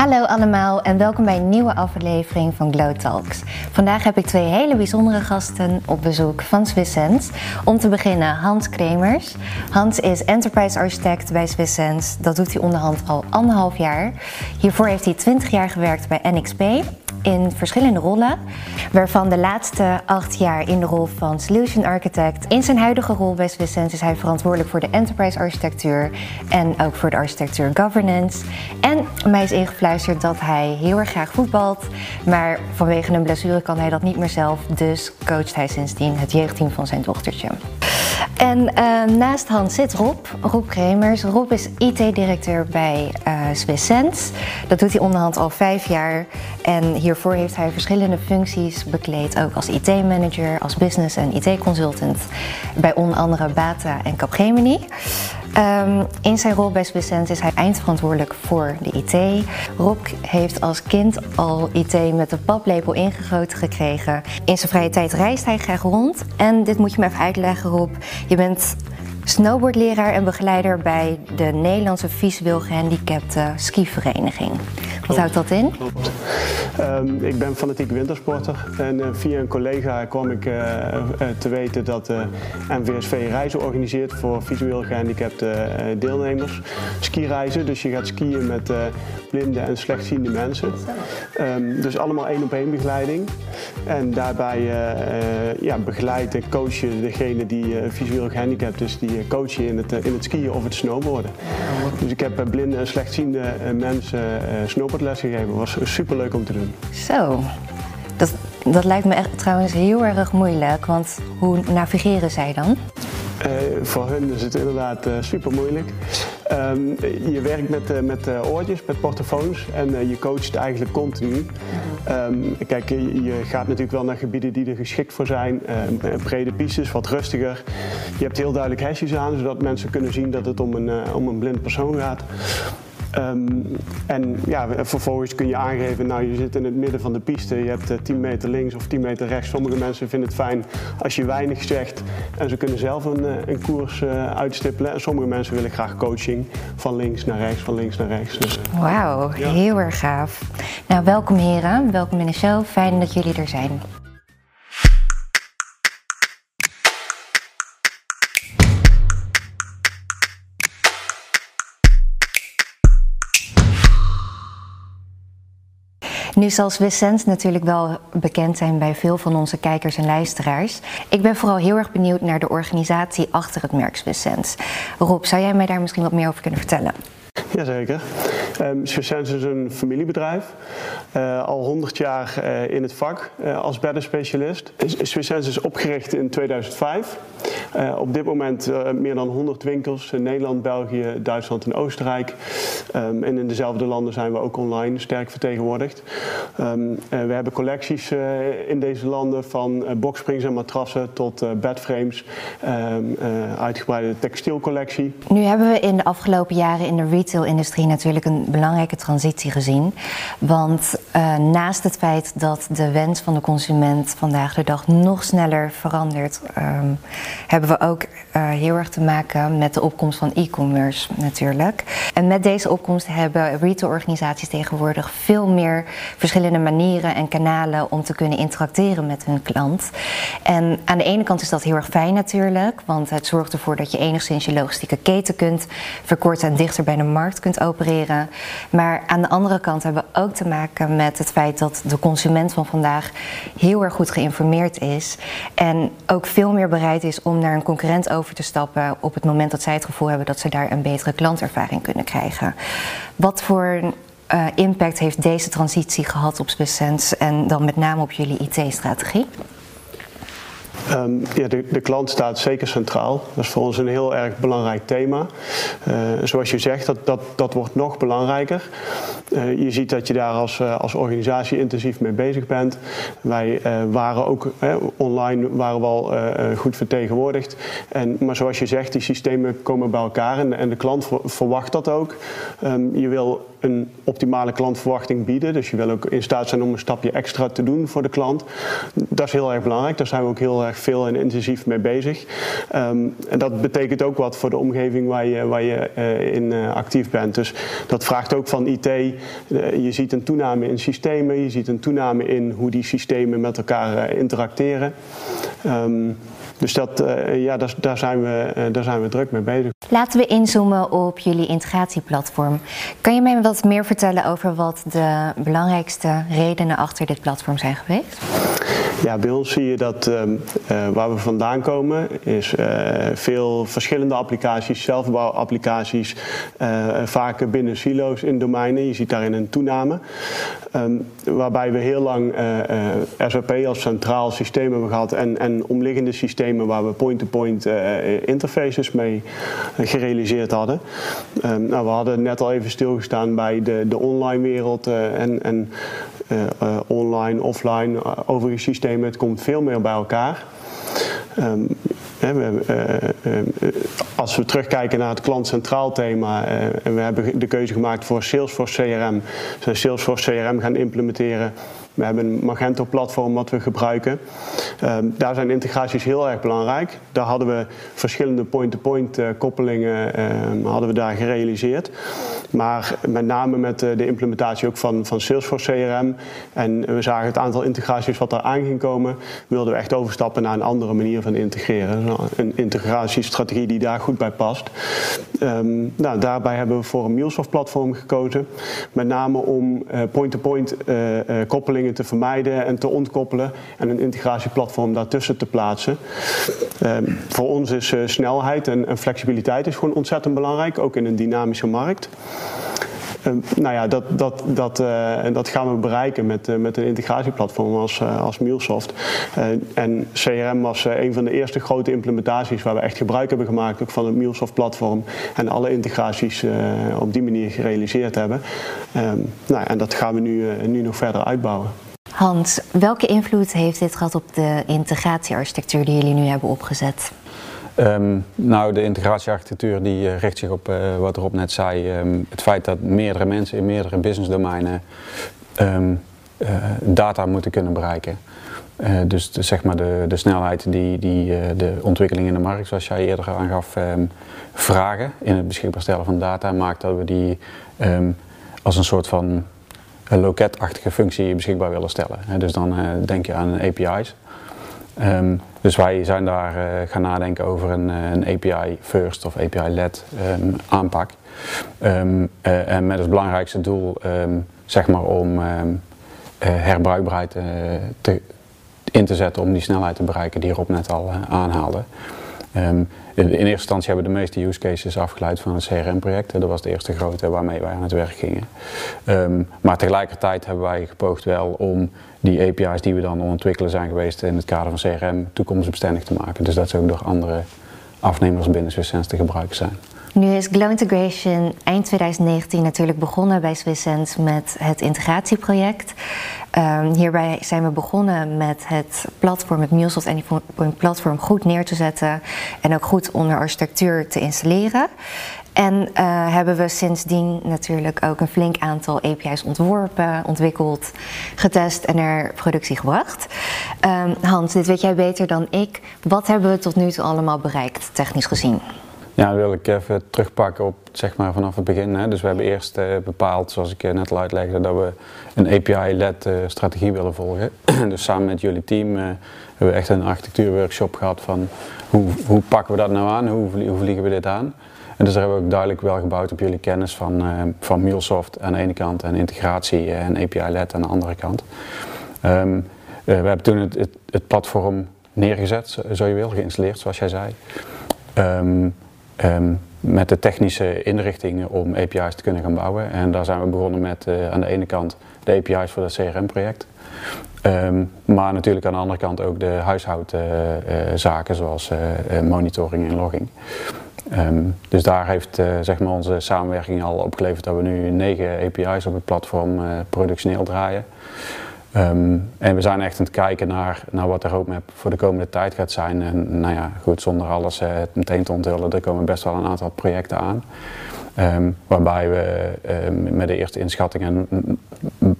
Hallo allemaal en welkom bij een nieuwe aflevering van Glow Talks. Vandaag heb ik twee hele bijzondere gasten op bezoek van Swisssense. Om te beginnen Hans Kremers. Hans is enterprise architect bij Swisssense. Dat doet hij onderhand al anderhalf jaar. Hiervoor heeft hij 20 jaar gewerkt bij NXP in verschillende rollen, waarvan de laatste acht jaar in de rol van Solution Architect. In zijn huidige rol bij Swisssense is hij verantwoordelijk voor de enterprise architectuur en ook voor de architectuur governance. En mij is ingefluisterd dat hij heel erg graag voetbalt, maar vanwege een blessure kan hij dat niet meer zelf, dus coacht hij sindsdien het jeugdteam van zijn dochtertje. En uh, naast Hans zit Rob, Rob Kremers. Rob is IT-directeur bij uh. Dat doet hij onderhand al vijf jaar. En hiervoor heeft hij verschillende functies bekleed. Ook als IT-manager, als business- en IT-consultant. Bij onder andere Bata en Capgemini. Um, in zijn rol bij Swisssense is hij eindverantwoordelijk voor de IT. Rob heeft als kind al IT met de paplepel ingegoten gekregen. In zijn vrije tijd reist hij graag rond. En dit moet je me even uitleggen, Rob. Je bent snowboardleraar en begeleider bij de Nederlandse visueel gehandicapte skivereniging. Wat houdt dat in? Klopt. Um, ik ben fanatiek wintersporter en uh, via een collega kwam ik uh, uh, te weten dat NVSV reizen organiseert voor visueel gehandicapte deelnemers. Skireizen, dus je gaat skiën met blinde en slechtziende mensen. Um, dus allemaal één op één begeleiding. En daarbij ja, begeleid en coach je degene die visueel gehandicapt is, die coach je in het, in het skiën of het snowboarden. Dus ik heb blinde en slechtziende mensen snowboardles gegeven. was super leuk om te doen. Zo, dat, dat lijkt me echt trouwens heel erg moeilijk, want hoe navigeren zij dan? Uh, voor hun is het inderdaad uh, super moeilijk. Um, je werkt met, uh, met oortjes, met portofoons en je coacht eigenlijk continu. Um, kijk, je, je, gaat natuurlijk wel naar gebieden die er geschikt voor zijn. brede pistes, wat rustiger. Je hebt heel duidelijk hesjes aan, zodat mensen kunnen zien dat het om een, om een blind persoon gaat. Um, en ja, vervolgens kun je aangeven, nou je zit in het midden van de piste, je hebt uh, 10 meter links of 10 meter rechts. Sommige mensen vinden het fijn als je weinig zegt en ze kunnen zelf een, uh, een koers uh, uitstippelen. En sommige mensen willen graag coaching van links naar rechts, van links naar rechts. Dus, Wauw, ja. heel erg gaaf. Nou, welkom heren, welkom in de show. Fijn dat jullie er zijn. Nu zal Swisssense natuurlijk wel bekend zijn bij veel van onze kijkers en luisteraars. Ik ben vooral heel erg benieuwd naar de organisatie achter het merk Swisssense. Rob, zou jij mij daar misschien wat meer over kunnen vertellen? Jazeker. Um, is een familiebedrijf. Uh, al 100 jaar uh, in het vak uh, als beddenspecialist. Swisssense is opgericht in 2005. op dit moment meer dan 100 winkels in Nederland, België, Duitsland en Oostenrijk. Um, en in dezelfde landen zijn we ook online sterk vertegenwoordigd. Um, we hebben collecties in deze landen van boxsprings en matrassen tot bedframes. uitgebreide textielcollectie. Nu hebben we in de afgelopen jaren in de retail-industrie natuurlijk een belangrijke transitie gezien. Want uh, naast het feit dat de wens van de consument vandaag de dag nog sneller verandert, um, hebben we ook uh, heel erg te maken met de opkomst van e-commerce natuurlijk. En met deze opkomst hebben retailorganisaties tegenwoordig veel meer verschillende manieren en kanalen om te kunnen interacteren met hun klant. En aan de ene kant is dat heel erg fijn natuurlijk, want het zorgt ervoor dat je enigszins je logistieke keten kunt verkorten en dichter bij de markt kunt opereren. Maar aan de andere kant hebben we ook te maken met het feit dat de consument van vandaag heel erg goed geïnformeerd is en ook veel meer bereid is om naar een concurrent over te stappen op het moment dat zij het gevoel hebben dat ze daar een betere klantervaring kunnen krijgen. Wat voor uh, impact heeft deze transitie gehad op Swisssense en dan met name op jullie IT-strategie? Um, ja, de, de, klant staat zeker centraal. Dat is voor ons een heel erg belangrijk thema. Uh, zoals je zegt, dat, dat, dat wordt nog belangrijker. Uh, je ziet dat je daar als, uh, als organisatie intensief mee bezig bent. Wij waren ook online waren we goed vertegenwoordigd. En, maar zoals je zegt, die systemen komen bij elkaar en, de klant verwacht dat ook. Um, je wil een optimale klantverwachting bieden. Dus je wil ook in staat zijn om een stapje extra te doen voor de klant. Dat is heel erg belangrijk. Daar zijn we ook heel erg veel en intensief mee bezig. Ehm, en dat betekent ook wat voor de omgeving waar je, waar je uh, in uh, actief bent. Dus dat vraagt ook van IT. Uh, je ziet een toename in systemen. Je ziet een toename in hoe die systemen met elkaar interacteren. Um, dus dat, ja, daar, daar, zijn we, daar zijn we druk mee bezig. Laten we inzoomen op jullie integratieplatform. Kan je mij wat meer vertellen over wat de belangrijkste redenen achter dit platform zijn geweest? Ja, bij ons zie je dat uh, waar we vandaan komen is veel verschillende applicaties, zelfbouwapplicaties, vaak binnen silo's in domeinen. Je ziet daarin een toename. Um, waarbij we heel lang SAP als centraal systeem hebben gehad en, en omliggende systemen waar we point-to-point uh, interfaces mee gerealiseerd hadden. Um, nou, we hadden net al even stilgestaan bij de, de online wereld uh, en, en uh, online, offline, overige systemen. Het komt veel meer bij elkaar. Um, we, als we terugkijken naar het klantcentraal thema en we hebben de keuze gemaakt voor Salesforce CRM, zijn Salesforce CRM gaan implementeren we hebben een Magento-platform wat we gebruiken. Um, daar zijn integraties heel erg belangrijk. Daar hadden we verschillende point-to-point -point, uh, koppelingen uh, hadden we daar gerealiseerd. Maar met name met uh, de implementatie ook van, van Salesforce CRM. En we zagen het aantal integraties wat daar aan ging komen. Wilden we echt overstappen naar een andere manier van integreren. Een integratiestrategie die daar goed bij past. Um, nou, daarbij hebben we voor een MuleSoft-platform gekozen. Met name om eh, point-to-point -point, koppelingen te vermijden en te ontkoppelen en een integratieplatform daartussen te plaatsen. Um, voor ons is uh, snelheid en, en, flexibiliteit is gewoon ontzettend belangrijk, ook in een dynamische markt. Um, nou ja, dat, dat, dat, uh, dat gaan we bereiken met, uh, met een integratieplatform als, als MuleSoft. en CRM was een van de eerste grote implementaties waar we echt gebruik hebben gemaakt ook van het MuleSoft-platform en alle integraties op die manier gerealiseerd hebben. Um, nou, en dat gaan we nu, nu nog verder uitbouwen. Hans, welke invloed heeft dit gehad op de integratiearchitectuur die jullie nu hebben opgezet? Um, nou, de integratiearchitectuur die uh, richt zich op uh, wat Rob net zei. Um, het feit dat meerdere mensen in meerdere businessdomeinen um, data moeten kunnen bereiken. dus de, zeg maar de, de snelheid die, die de ontwikkeling in de markt, zoals jij eerder aangaf, vragen in het beschikbaar stellen van data, maakt dat we die als een soort van loketachtige functie beschikbaar willen stellen. Dus dan denk je aan API's. Ehm, dus wij zijn daar uh, gaan nadenken over een, eh, een API first of API-led um, aanpak. Um, uh, en met het belangrijkste doel zeg maar om herbruikbaarheid te, in te zetten om die snelheid te bereiken die Rob net al aanhaalde. Um, in, eerste instantie hebben we de meeste use cases afgeleid van het CRM-project. Dat was de eerste grote waarmee wij aan het werk gingen. Um, maar tegelijkertijd hebben wij gepoogd wel om die API's die we dan ontwikkelen zijn geweest in het kader van CRM toekomstbestendig te maken. Dus dat ze ook door andere afnemers binnen SwissSense te gebruiken zijn. Nu is Glow Integration eind 2019 natuurlijk begonnen bij SwissSense met het integratieproject. Um, hierbij zijn we begonnen met het platform, het MuleSoft Anypoint platform goed neer te zetten en ook goed onder architectuur te installeren. En uh, hebben we sindsdien natuurlijk ook een flink aantal API's ontworpen, ontwikkeld, getest en naar productie gebracht. Um, Hans, dit weet jij beter dan ik. Wat hebben we tot nu toe allemaal bereikt, technisch gezien? Ja, wil ik even terugpakken op zeg maar vanaf het begin. Hè. Dus we hebben eerst uh, bepaald, zoals ik net al uitlegde, dat we een API-led uh, strategie willen volgen. dus samen met jullie team uh, hebben we echt een architectuurworkshop gehad van hoe, hoe pakken we dat nou aan, hoe, hoe vliegen we dit aan. En dus daar hebben we ook duidelijk wel gebouwd op jullie kennis van, van MuleSoft aan de ene kant en integratie en API-led aan de andere kant. Um, we hebben toen het, het, platform neergezet, zo je wil, geïnstalleerd zoals jij zei. Um, Um, met de technische inrichtingen om API's te kunnen gaan bouwen. En daar zijn we begonnen met uh, aan de ene kant de API's voor het CRM-project. Um, maar natuurlijk aan de andere kant ook de huishoudzaken uh, uh, zoals monitoring en logging. Um, dus daar heeft zeg maar onze samenwerking al opgeleverd dat we nu negen API's op het platform productioneel draaien. Um, en we zijn echt aan het kijken naar, naar wat de roadmap voor de komende tijd gaat zijn. En nou ja, goed, zonder alles uh, meteen te onthullen, er komen best wel een aantal projecten aan. Ehm, waarbij we ehm, met de eerste inschattingen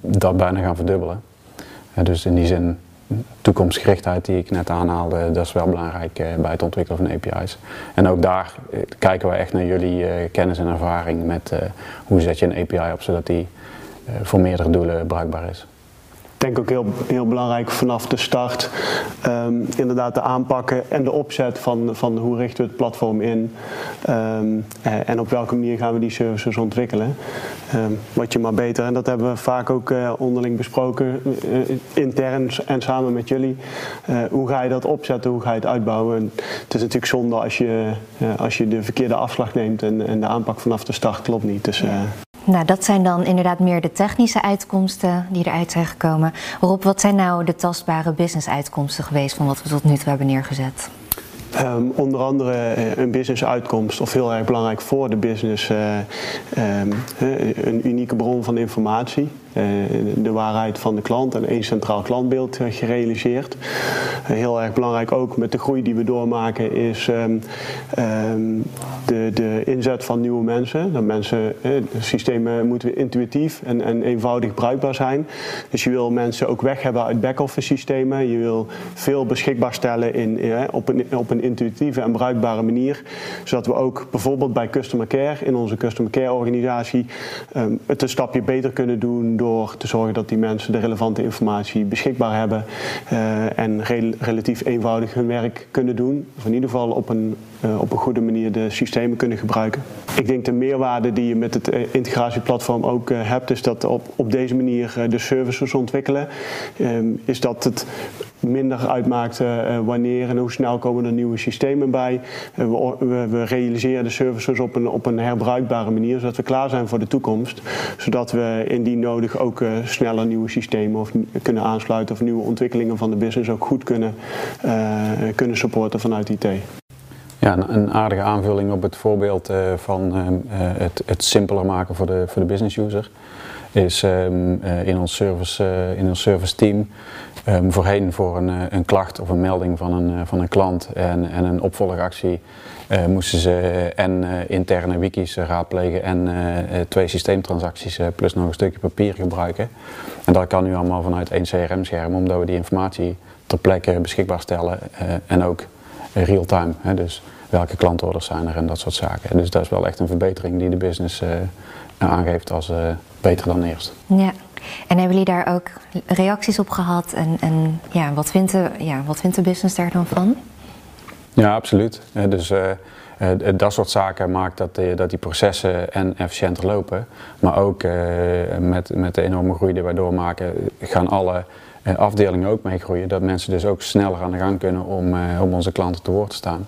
dat bijna gaan verdubbelen. dus in die zin, toekomstgerichtheid die ik net aanhaalde, dat is wel belangrijk eh, bij het ontwikkelen van API's. En ook daar eh, kijken we echt naar jullie eh, kennis en ervaring met hoe zet je een API op zodat die voor meerdere doelen bruikbaar is denk ook heel, heel belangrijk vanaf de start. Um, inderdaad de aanpakken en de opzet van, van hoe richten we het platform in. Um, en op welke manier gaan we die services ontwikkelen. Um, wat je maar beter, en dat hebben we vaak ook uh, onderling besproken, uh, intern en samen met jullie. Uh, hoe ga je dat opzetten, hoe ga je het uitbouwen? En het is natuurlijk zonde als je, als je de verkeerde afslag neemt en, en de aanpak vanaf de start klopt niet. Dus, nou, dat zijn dan inderdaad meer de technische uitkomsten die eruit zijn gekomen. Rob, wat zijn nou de tastbare business uitkomsten geweest van wat we tot nu toe hebben neergezet? Um, onder andere eh, een business uitkomst, of heel erg belangrijk voor de business, uh, um, een unieke bron van informatie. Uh, de waarheid van de klant en één centraal klantbeeld gerealiseerd. heel erg belangrijk ook met de groei die we doormaken is um, de, de, inzet van nieuwe mensen. Dat mensen, de systemen moeten intuïtief en, en, eenvoudig bruikbaar zijn. Dus je wil mensen ook weg hebben uit back-office systemen. Je wil veel beschikbaar stellen in, op, een, op een intuïtieve en bruikbare manier. Zodat we ook bijvoorbeeld bij Customer Care, in onze Customer Care organisatie, um, het een stapje beter kunnen doen door te zorgen dat die mensen de relevante informatie beschikbaar hebben uh, en relatief eenvoudig hun werk kunnen doen. Of in ieder geval op een, uh, op een goede manier de systemen kunnen gebruiken. Ik denk de meerwaarde die je met het uh, integratieplatform ook hebt, is dat op, op deze manier de services ontwikkelen. Um, is dat het minder uitmaakt wanneer en hoe snel komen er nieuwe systemen bij. We, we, realiseren de services op een, op een herbruikbare manier, zodat we klaar zijn voor de toekomst. Zodat we indien nodig ook sneller nieuwe systemen of, kunnen aansluiten of nieuwe ontwikkelingen van de business ook goed kunnen, kunnen supporten vanuit IT. Ja, een, aardige aanvulling op het voorbeeld van het, het simpeler maken voor de, voor de business user is um, in, ons service, in ons service team um, voorheen voor een, een klacht of een melding van een, van een klant en, en een opvolgactie moesten ze en interne wikis raadplegen en twee systeemtransacties plus nog een stukje papier gebruiken. En dat kan nu allemaal vanuit één CRM-scherm omdat we die informatie ter plekke beschikbaar stellen en ook real-time. Dus welke klantorders zijn er en dat soort zaken. Dus dat is wel echt een verbetering die de business aangeeft als beter dan eerst. Ja. En hebben jullie daar ook reacties op gehad? En, en ja, wat, vindt de, ja, wat vindt de business daar dan van? Ja, absoluut. Dus uh, dat soort zaken maakt dat, die, dat die processen en efficiënter lopen. Maar ook uh, met, met de enorme groei die wij doormaken, gaan alle afdelingen ook mee groeien. Dat mensen dus ook sneller aan de gang kunnen om, om onze klanten te woord te staan.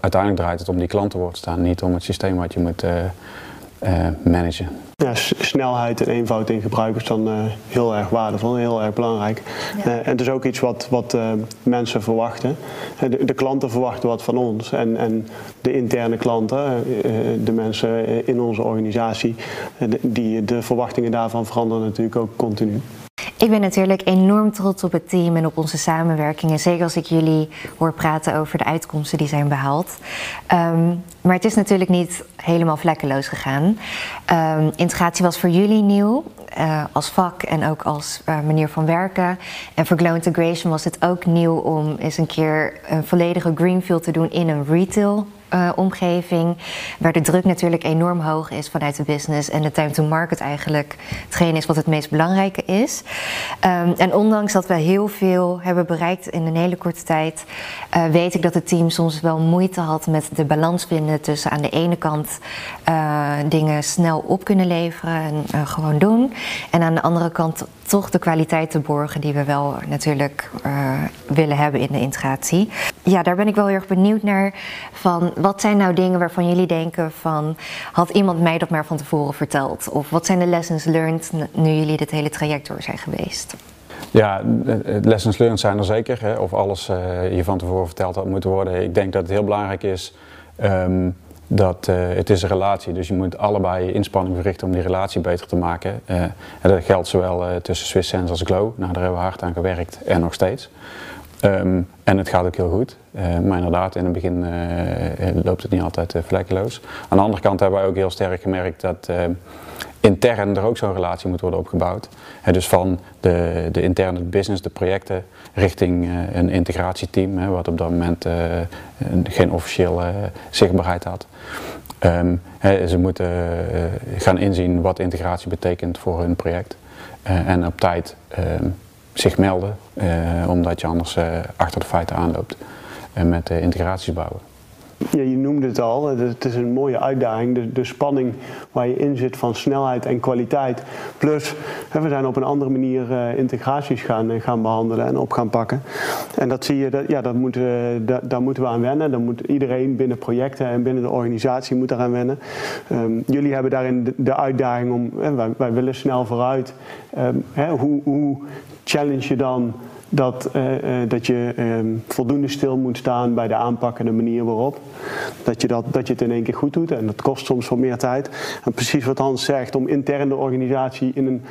uiteindelijk draait het om die klanten te woord te staan, niet om het systeem wat je moet managen. Ja, snelheid en eenvoud in gebruik is dan uh, heel erg waardevol en heel erg belangrijk. Ja. Uh, en het is ook iets wat, wat uh, mensen verwachten. De, de, klanten verwachten wat van ons. En, en de interne klanten, de mensen in onze organisatie, die, de verwachtingen daarvan veranderen natuurlijk ook continu. Ik ben natuurlijk enorm trots op het team en op onze samenwerking. zeker als ik jullie hoor praten over de uitkomsten die zijn behaald. Um, maar het is natuurlijk niet helemaal vlekkeloos gegaan. Um, integratie was voor jullie nieuw. Uh, als vak en ook als uh, manier van werken. En voor Glow Integration was het ook nieuw om eens een keer een volledige greenfield te doen in een retail uh, omgeving, waar de druk natuurlijk enorm hoog is vanuit de business en de time to market eigenlijk hetgeen is wat het meest belangrijke is. Um, en ondanks dat we heel veel hebben bereikt in een hele korte tijd, uh, weet ik dat het team soms wel moeite had met de balans vinden tussen aan de ene kant uh, dingen snel op kunnen leveren en gewoon doen, en aan de andere kant toch de kwaliteit te borgen die we wel natuurlijk willen hebben in de integratie. Ja, daar ben ik wel heel erg benieuwd naar van wat zijn nou dingen waarvan jullie denken van had iemand mij dat maar van tevoren verteld? Of wat zijn de lessons learned nu jullie dit hele traject door zijn geweest? Ja, lessons learned zijn er zeker. Hè, of alles uh, je van tevoren verteld had moeten worden. Ik denk dat het heel belangrijk is um, dat uh, het is een relatie. Dus je moet allebei inspanning verrichten om die relatie beter te maken. Uh, en dat geldt zowel tussen Swiss Sense als Glow. Nou, daar hebben we hard aan gewerkt en nog steeds. Ehm, en het gaat ook heel goed. maar inderdaad, in het begin loopt het niet altijd vlekkeloos. Aan de andere kant hebben wij ook heel sterk gemerkt dat intern er ook zo'n relatie moet worden opgebouwd. dus van de, de interne business, de projecten, richting een integratieteam, wat op dat moment geen officiële zichtbaarheid had. Um, ze moeten gaan inzien wat integratie betekent voor hun project. en op tijd zich melden, omdat je anders achter de feiten aanloopt met integraties bouwen. Ja, je noemde het al, het is een mooie uitdaging. De, de spanning waar je in zit van snelheid en kwaliteit. Plus, we zijn op een andere manier uh, integraties gaan, uh, gaan behandelen en op gaan pakken. En dat zie je, dat, ja, dat daar moeten we aan wennen. Dan moet iedereen binnen projecten en binnen de organisatie moet daaraan wennen. Um, jullie hebben daarin de, uitdaging om, wij, wij, willen snel vooruit. Um, hè, hoe, hoe challenge je dan dat, uh, uh, dat je uh, voldoende stil moet staan bij de aanpak en de manier waarop. Dat je, dat, dat je het in één keer goed doet en dat kost soms wat meer tijd. En precies wat Hans zegt, om intern de organisatie in een,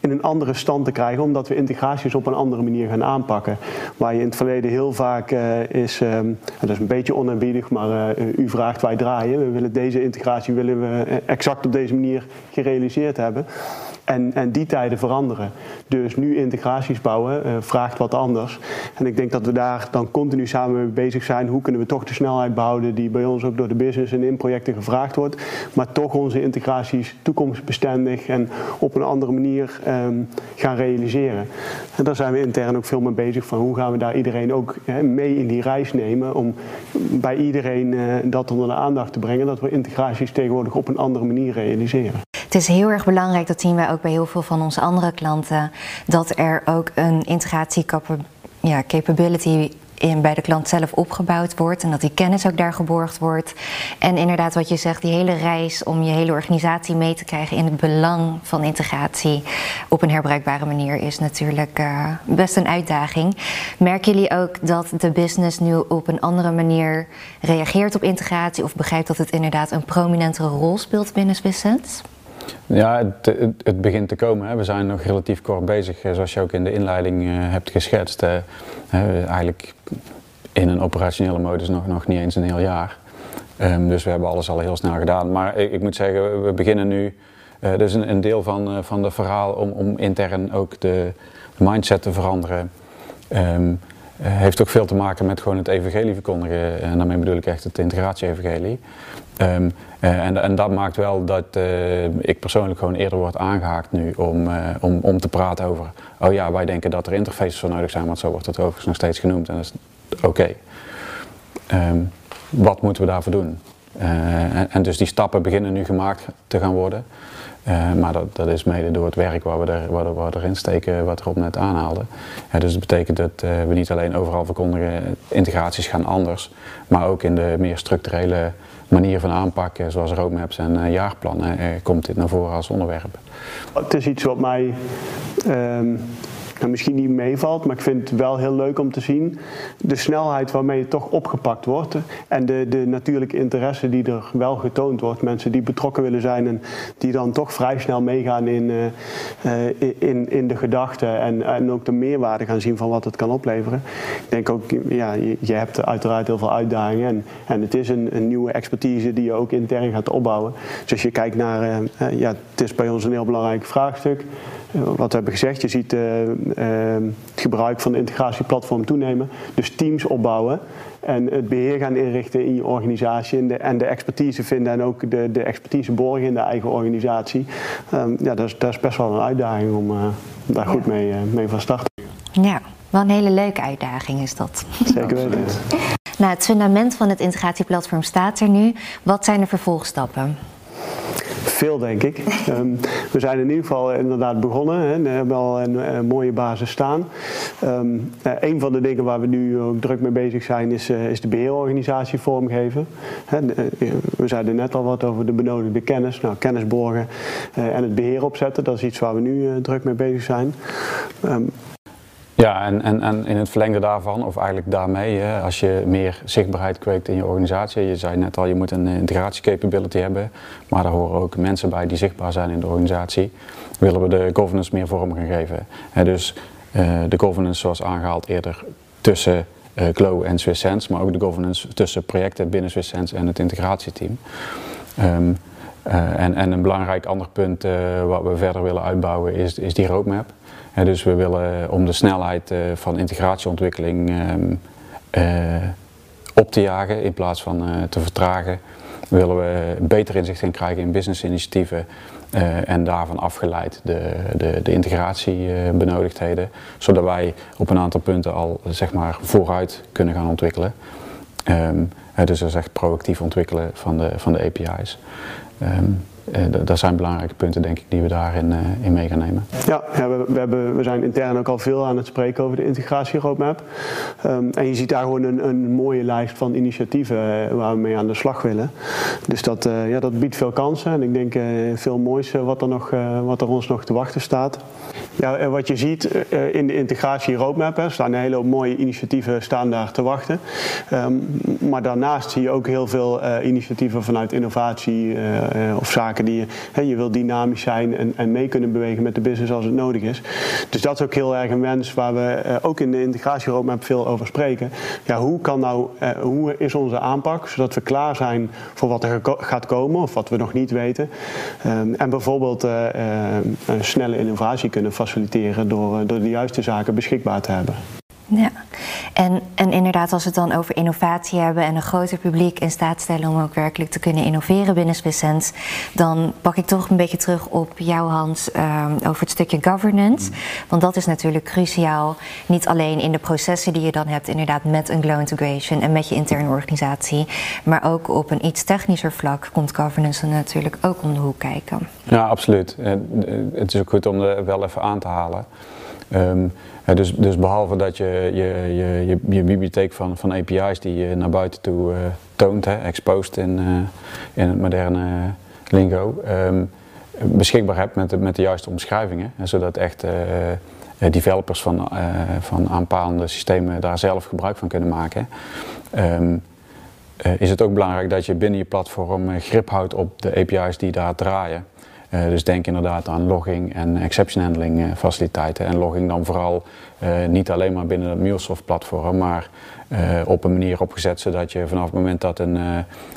in een andere stand te krijgen, omdat we integraties op een andere manier gaan aanpakken. Waar je in het verleden heel vaak is, um, dat is een beetje onaanbiedig, maar u vraagt wij draaien. We willen deze integratie willen we exact op deze manier gerealiseerd hebben. En, en die tijden veranderen. Dus nu integraties bouwen uh, vraagt wat anders. En ik denk dat we daar dan continu samen mee bezig zijn. Hoe kunnen we toch de snelheid behouden die bij ons ook door de business en in projecten gevraagd wordt. Maar toch onze integraties toekomstbestendig en op een andere manier um, gaan realiseren. En daar zijn we intern ook veel mee bezig van hoe gaan we daar iedereen ook mee in die reis nemen. Om bij iedereen uh, dat onder de aandacht te brengen. Dat we integraties tegenwoordig op een andere manier realiseren. Is heel erg belangrijk, dat zien wij ook bij heel veel van onze andere klanten, dat er ook een integratie ja, capability in, bij de klant zelf opgebouwd wordt en dat die kennis ook daar geborgd wordt. En inderdaad, wat je zegt, die hele reis om je hele organisatie mee te krijgen in het belang van integratie op een herbruikbare manier is natuurlijk uh, best een uitdaging. Merken jullie ook dat de business nu op een andere manier reageert op integratie of begrijpt dat het inderdaad een prominentere rol speelt binnen Swisssense? Ja, het, begint te komen. Hè. We zijn nog relatief kort bezig, eh, zoals je ook in de inleiding uh, hebt geschetst. Eigenlijk in een operationele modus nog, nog niet eens een heel jaar. Um, dus we hebben alles al heel snel gedaan. Maar ik, ik moet zeggen, we beginnen nu. Uh, dus een, een, deel van, van het verhaal om, om intern ook de, mindset te veranderen. Um, heeft ook veel te maken met gewoon het evangelie verkondigen. En daarmee bedoel ik echt het integratie-evangelie. Um, uh, en, en, dat maakt wel dat ik persoonlijk gewoon eerder word aangehaakt nu om, om, om te praten over. Oh ja, wij denken dat er interfaces voor nodig zijn, want zo wordt het overigens nog steeds genoemd. En dat is oké. Um, wat moeten we daarvoor doen? En, en, dus die stappen beginnen nu gemaakt te gaan worden. Maar dat, dat, is mede door het werk waar we, er, waar waar erin steken, wat Rob net aanhaalde. dus dat betekent dat we niet alleen overal verkondigen, integraties gaan anders, maar ook in de meer structurele manier van aanpakken, zoals roadmaps en jaarplannen, komt dit naar voren als onderwerp. Het is iets wat mij um, nou, misschien niet meevalt, maar ik vind het wel heel leuk om te zien de snelheid waarmee het toch opgepakt wordt en de, de natuurlijke interesse die er wel getoond wordt. Mensen die betrokken willen zijn en die dan toch vrij snel meegaan in, uh, in, in de gedachten en, en ook de meerwaarde gaan zien van wat het kan opleveren. Ik denk ook, ja, je, je hebt uiteraard heel veel uitdagingen en, en het is een, een, nieuwe expertise die je ook intern gaat opbouwen. Dus als je kijkt naar, uh, ja, het is bij ons een heel belangrijk vraagstuk wat we hebben gezegd, je ziet uh, uh, het gebruik van de integratieplatform toenemen. Dus teams opbouwen en het beheer gaan inrichten in je organisatie en de, en de expertise vinden en ook de, de expertise borgen in de eigen organisatie. Um, ja, dat is, dat is best wel een uitdaging om uh, daar goed mee, mee van start te Ja, wel een hele leuke uitdaging is dat. Zeker weten. Nou, het fundament van het integratieplatform staat er nu. Wat zijn de vervolgstappen? Veel, denk ik. um, we zijn in ieder geval inderdaad begonnen. Hè. We hebben al een, een mooie basis staan. Um, een van de dingen waar we nu ook druk mee bezig zijn, is, uh, is de beheerorganisatie vormgeven. We zeiden net al wat over de benodigde kennis. Nou, kennis en het beheer opzetten, dat is iets waar we nu druk mee bezig zijn. Um, ja, en, en, en in het verlengde daarvan, of eigenlijk daarmee, hè, als je meer zichtbaarheid kweekt in je organisatie. Je zei net al, je moet een integratiecapability hebben, maar daar horen ook mensen bij die zichtbaar zijn in de organisatie. Willen we de governance meer vorm gaan geven. Hè, dus uh, de governance zoals aangehaald eerder tussen Glow en SwissSense, maar ook de governance tussen projecten binnen SwissSense en het integratieteam. Ehm, en, en, een belangrijk ander punt wat we verder willen uitbouwen is, is die roadmap. Dus we willen om de snelheid van integratieontwikkeling um, op te jagen in plaats van te vertragen, willen we beter inzicht in krijgen in businessinitiatieven en daarvan afgeleid de, de, de integratiebenodigdheden, zodat wij op een aantal punten al zeg maar, vooruit kunnen gaan ontwikkelen. Um, dus dat is echt proactief ontwikkelen van de, van de API's. Um, uh, dat zijn belangrijke punten, denk ik, die we daarin uh, in mee gaan nemen. Ja, ja we, we, hebben, we zijn intern ook al veel aan het spreken over de integratieroadmap. Um, en je ziet daar gewoon een, een mooie lijst van initiatieven uh, waar we mee aan de slag willen. Dus dat, ja, dat biedt veel kansen en ik denk veel moois wat, er nog, wat er ons nog te wachten staat. Ja, wat je ziet in de integratieroadmap, er staan een hele mooie initiatieven staan daar te wachten. Um, maar daarnaast zie je ook heel veel initiatieven vanuit innovatie of zaken die je, je wil dynamisch zijn en, mee kunnen bewegen met de business als het nodig is. Dus dat is ook heel erg een wens waar we eh, ook in de integratieroadmap veel over spreken. Ja, hoe, kan nou, eh, hoe is onze aanpak zodat we klaar zijn voor wat er gaat komen of wat we nog niet weten. Um, en bijvoorbeeld snelle innovatie kunnen faciliteren door, door de juiste zaken beschikbaar te hebben. Ja, en, en inderdaad, als we het dan over innovatie hebben en een groter publiek in staat stellen om ook werkelijk te kunnen innoveren binnen Swissens, dan pak ik toch een beetje terug op jouw Hans um, over het stukje governance. Want dat is natuurlijk cruciaal, niet alleen in de processen die je dan hebt, inderdaad met een Glow Integration en met je interne organisatie, maar ook op een iets technischer vlak komt governance er natuurlijk ook om de hoek kijken. Ja, absoluut. Het is ook goed om er wel even aan te halen. Um, dus, dus behalve dat je je, je, je, je bibliotheek van, van API's die je naar buiten toe uh, toont, hè, exposed in, uh, in het moderne lingo, um, beschikbaar hebt met de, met de juiste omschrijvingen. Zodat echt uh, developers van, van aanpalende systemen daar zelf gebruik van kunnen maken. Um, is het ook belangrijk dat je binnen je platform grip houdt op de API's die daar draaien. Uh, dus denk inderdaad aan logging en exception handling uh, faciliteiten. En logging dan vooral uh, niet alleen maar binnen het MuleSoft platform, maar op een manier opgezet zodat je vanaf het moment dat een,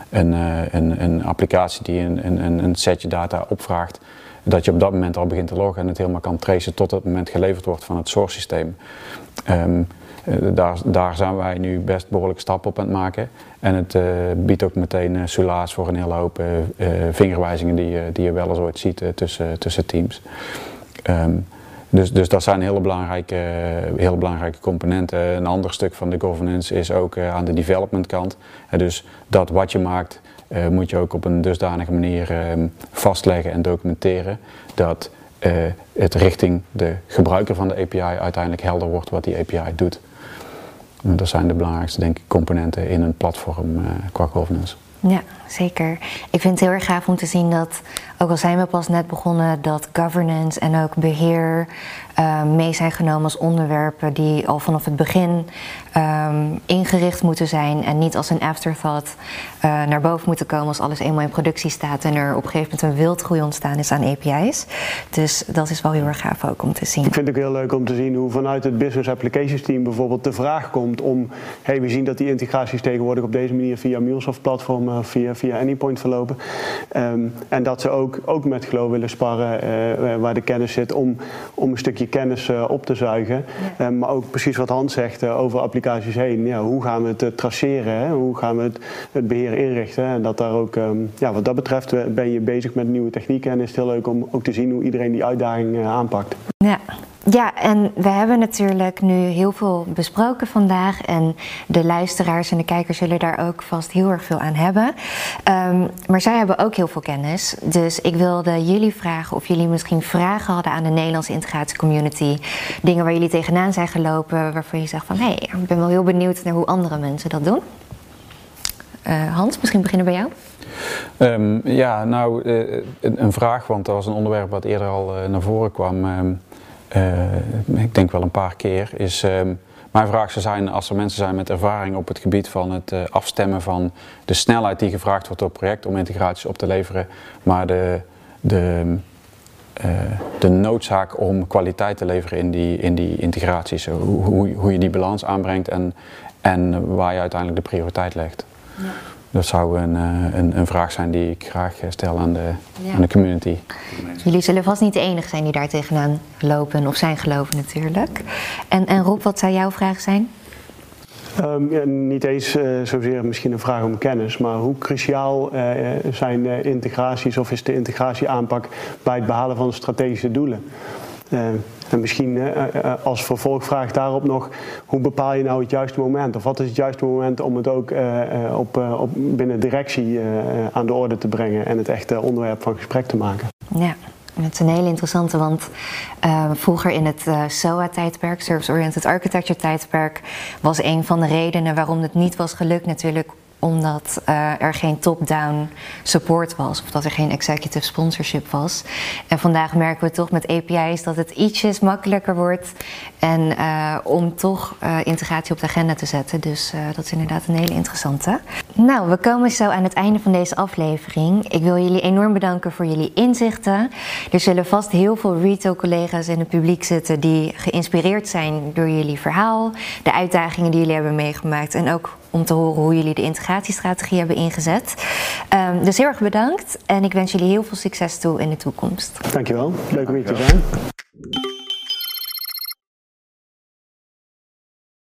een, een, een applicatie die een, een, een setje data opvraagt, dat je op dat moment al begint te loggen en het helemaal kan tracen tot het moment geleverd wordt van het source systeem. Um, daar, daar zijn wij nu best behoorlijk stappen op aan het maken. En het uh, biedt ook meteen uh, soelaas voor een hele hoop vingerwijzingen die, die je wel eens ooit ziet tussen, tussen teams. Um, dus, dus dat zijn hele belangrijke, hele belangrijke componenten. Een ander stuk van de governance is ook aan de development kant. dus dat wat je maakt moet je ook op een dusdanige manier um, vastleggen en documenteren. Dat het richting de gebruiker van de API uiteindelijk helder wordt wat die API doet. Dat zijn de belangrijkste denk ik, componenten in een platform uh, qua governance. Ja, zeker. Ik vind het heel erg gaaf om te zien dat, ook al zijn we pas net begonnen, dat governance en ook beheer uh, mee zijn genomen als onderwerpen die al vanaf het begin um, ingericht moeten zijn en niet als een afterthought uh, naar boven moeten komen als alles eenmaal in productie staat en er op een gegeven moment een wildgroei ontstaan is aan API's. Dus dat is wel heel erg gaaf ook om te zien. Ik vind het ook heel leuk om te zien hoe vanuit het Business Applications Team bijvoorbeeld de vraag komt om, hey, we zien dat die integraties tegenwoordig op deze manier via MuleSoft platform, via, via Anypoint verlopen. Um, en dat ze ook, ook met Glow willen sparren uh, waar de kennis zit om, om een stukje kennis op te zuigen. Ja. Maar ook precies wat Hans zegt over applicaties heen. Ja, hoe gaan we het traceren? Hè? Hoe gaan we het, het beheer inrichten? En dat daar ook, um, ja, wat dat betreft ben je bezig met nieuwe technieken. En is het heel leuk om ook te zien hoe iedereen die uitdaging aanpakt. Ja. Ja, en we hebben natuurlijk nu heel veel besproken vandaag. En de luisteraars en de kijkers zullen daar ook vast heel erg veel aan hebben. Um, maar zij hebben ook heel veel kennis. Dus ik wilde jullie vragen of jullie misschien vragen hadden aan de Nederlandse integratiecommunity. Dingen waar jullie tegenaan zijn gelopen, waarvan je zegt van hé, hey, ik ben wel heel benieuwd naar hoe andere mensen dat doen. Uh, Hans, misschien beginnen bij jou. Um, ja, nou, uh, een vraag, want dat was een onderwerp wat eerder al uh, naar voren kwam. Uh, ik denk wel een paar keer, is uh, mijn vraag zou zijn als er mensen zijn met ervaring op het gebied van het uh, afstemmen van de snelheid die gevraagd wordt op project om integraties op te leveren, maar de, de, de noodzaak om kwaliteit te leveren in die, in die integraties. Hoe, hoe, hoe je die balans aanbrengt en, en waar je uiteindelijk de prioriteit legt. Ja. Dat zou een, een, een, vraag zijn die ik graag stel aan de, aan de community. Jullie zullen vast niet de enige zijn die daar tegenaan lopen of zijn geloven natuurlijk. En, en Rob, wat zou jouw vraag zijn? Um, ja, niet eens uh, zozeer misschien een vraag om kennis, maar hoe cruciaal uh, zijn uh, integraties of is de integratieaanpak bij het behalen van strategische doelen? En misschien als vervolgvraag daarop nog, hoe bepaal je nou het juiste moment? Of wat is het juiste moment om het ook op, op binnen directie aan de orde te brengen en het echt onderwerp van gesprek te maken? Ja. Het is een hele interessante, want vroeger in het SOA-tijdperk, Service Oriented Architecture tijdperk, was een van de redenen waarom het niet was gelukt natuurlijk omdat uh, er geen top-down support was of dat er geen executive sponsorship was. En vandaag merken we toch met API's dat het ietsjes makkelijker wordt en uh, om toch uh, integratie op de agenda te zetten. Dus dat is inderdaad een hele interessante. Nou, we komen zo aan het einde van deze aflevering. Ik wil jullie enorm bedanken voor jullie inzichten. Er zullen vast heel veel retail-collega's in het publiek zitten die geïnspireerd zijn door jullie verhaal, de uitdagingen die jullie hebben meegemaakt en ook om te horen hoe jullie de integratiestrategie hebben ingezet. Um, dus heel erg bedankt en ik wens jullie heel veel succes toe in de toekomst. Dankjewel, leuk om hier te zijn.